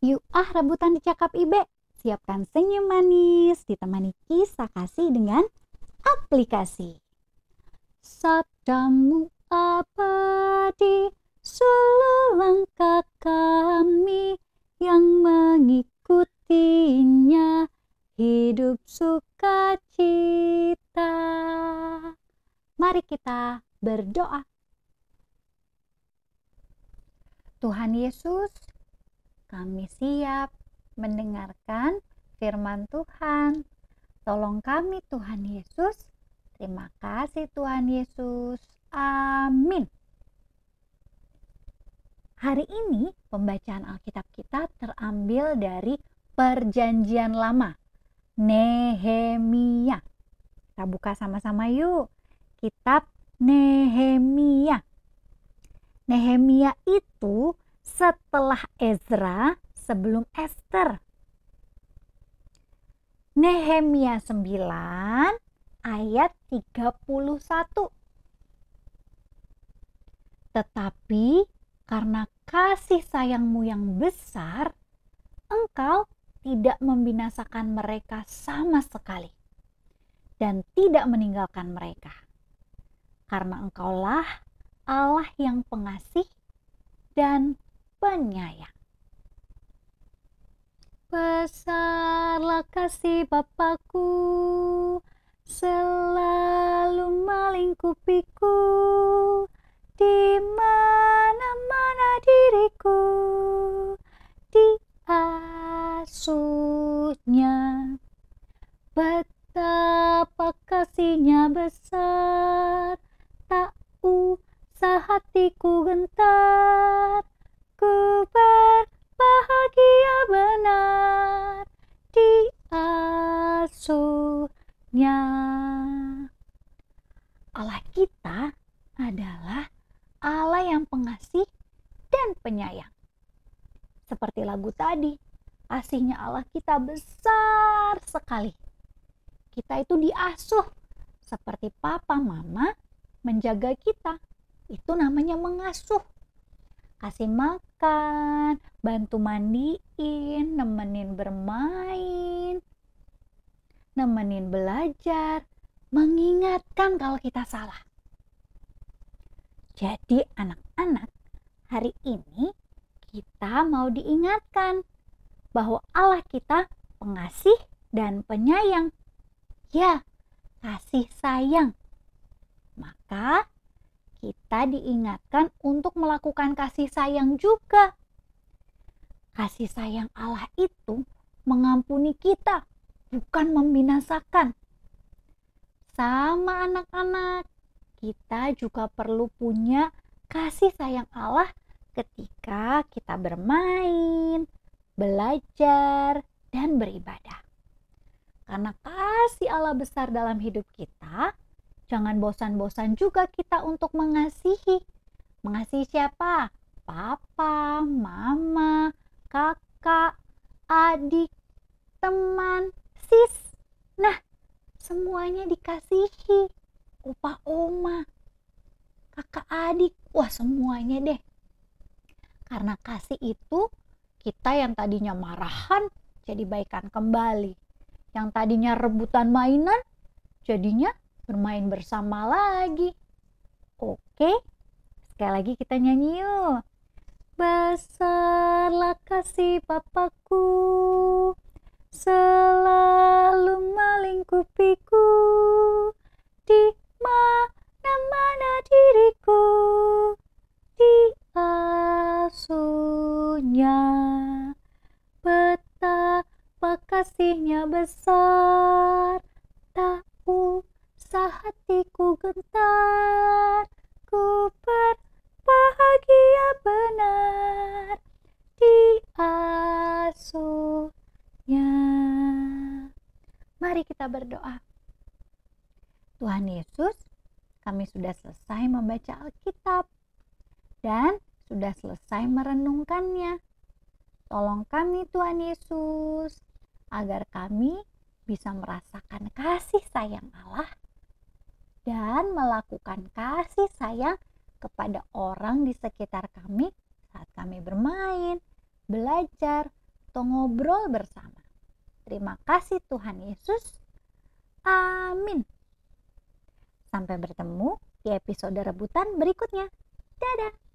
Yuk ah rebutan dicakap Ibe. Siapkan senyum manis ditemani kisah kasih dengan aplikasi. Sabdamu abadi suluh langkah kami yang mengikutinya hidup sukacita. Mari kita berdoa. Tuhan Yesus, kami siap mendengarkan firman Tuhan. Tolong kami Tuhan Yesus. Terima kasih Tuhan Yesus. Amin. Hari ini pembacaan Alkitab kita terambil dari Perjanjian Lama. Nehemia. Kita buka sama-sama yuk. Kitab Nehemia. Nehemia itu setelah Ezra sebelum Esther. Nehemia 9 ayat 31. Tetapi karena kasih sayangmu yang besar, engkau tidak membinasakan mereka sama sekali dan tidak meninggalkan mereka. Karena engkaulah Allah yang pengasih dan penyayang. Besarlah kasih Bapakku, selalu melingkupiku, di mana-mana diriku, diasuhnya. Betapa kasihnya besar, tak usah hatiku gentar, Allah kita adalah Allah yang pengasih dan penyayang. Seperti lagu tadi, kasihnya Allah kita besar sekali. Kita itu diasuh seperti papa mama menjaga kita. Itu namanya mengasuh. Kasih makan, bantu mandiin, nemenin bermain, nemenin belajar, mengingatkan kalau kita salah. Jadi anak-anak, hari ini kita mau diingatkan bahwa Allah kita pengasih dan penyayang. Ya, kasih sayang. Maka kita diingatkan untuk melakukan kasih sayang juga. Kasih sayang Allah itu mengampuni kita, bukan membinasakan. Sama anak-anak, kita juga perlu punya kasih sayang Allah ketika kita bermain, belajar, dan beribadah. Karena kasih Allah besar dalam hidup kita, Jangan bosan-bosan juga kita untuk mengasihi. Mengasihi siapa? Papa, mama, kakak, adik, teman, sis. Nah, semuanya dikasihi. Opa, oma, kakak, adik. Wah, semuanya deh. Karena kasih itu kita yang tadinya marahan jadi baikan kembali. Yang tadinya rebutan mainan jadinya bermain bersama lagi. Oke, sekali lagi kita nyanyi yuk. Besarlah kasih Papaku, selalu melingkupiku, Kasihnya besar, tak hatiku gentar, ku berbahagia benar di asuhnya. Mari kita berdoa. Tuhan Yesus, kami sudah selesai membaca Alkitab dan sudah selesai merenungkannya. Tolong kami Tuhan Yesus agar kami bisa merasakan kasih sayang Allah dan melakukan kasih sayang kepada orang di sekitar kami saat kami bermain, belajar, atau ngobrol bersama. Terima kasih Tuhan Yesus. Amin. Sampai bertemu di episode rebutan berikutnya. Dadah.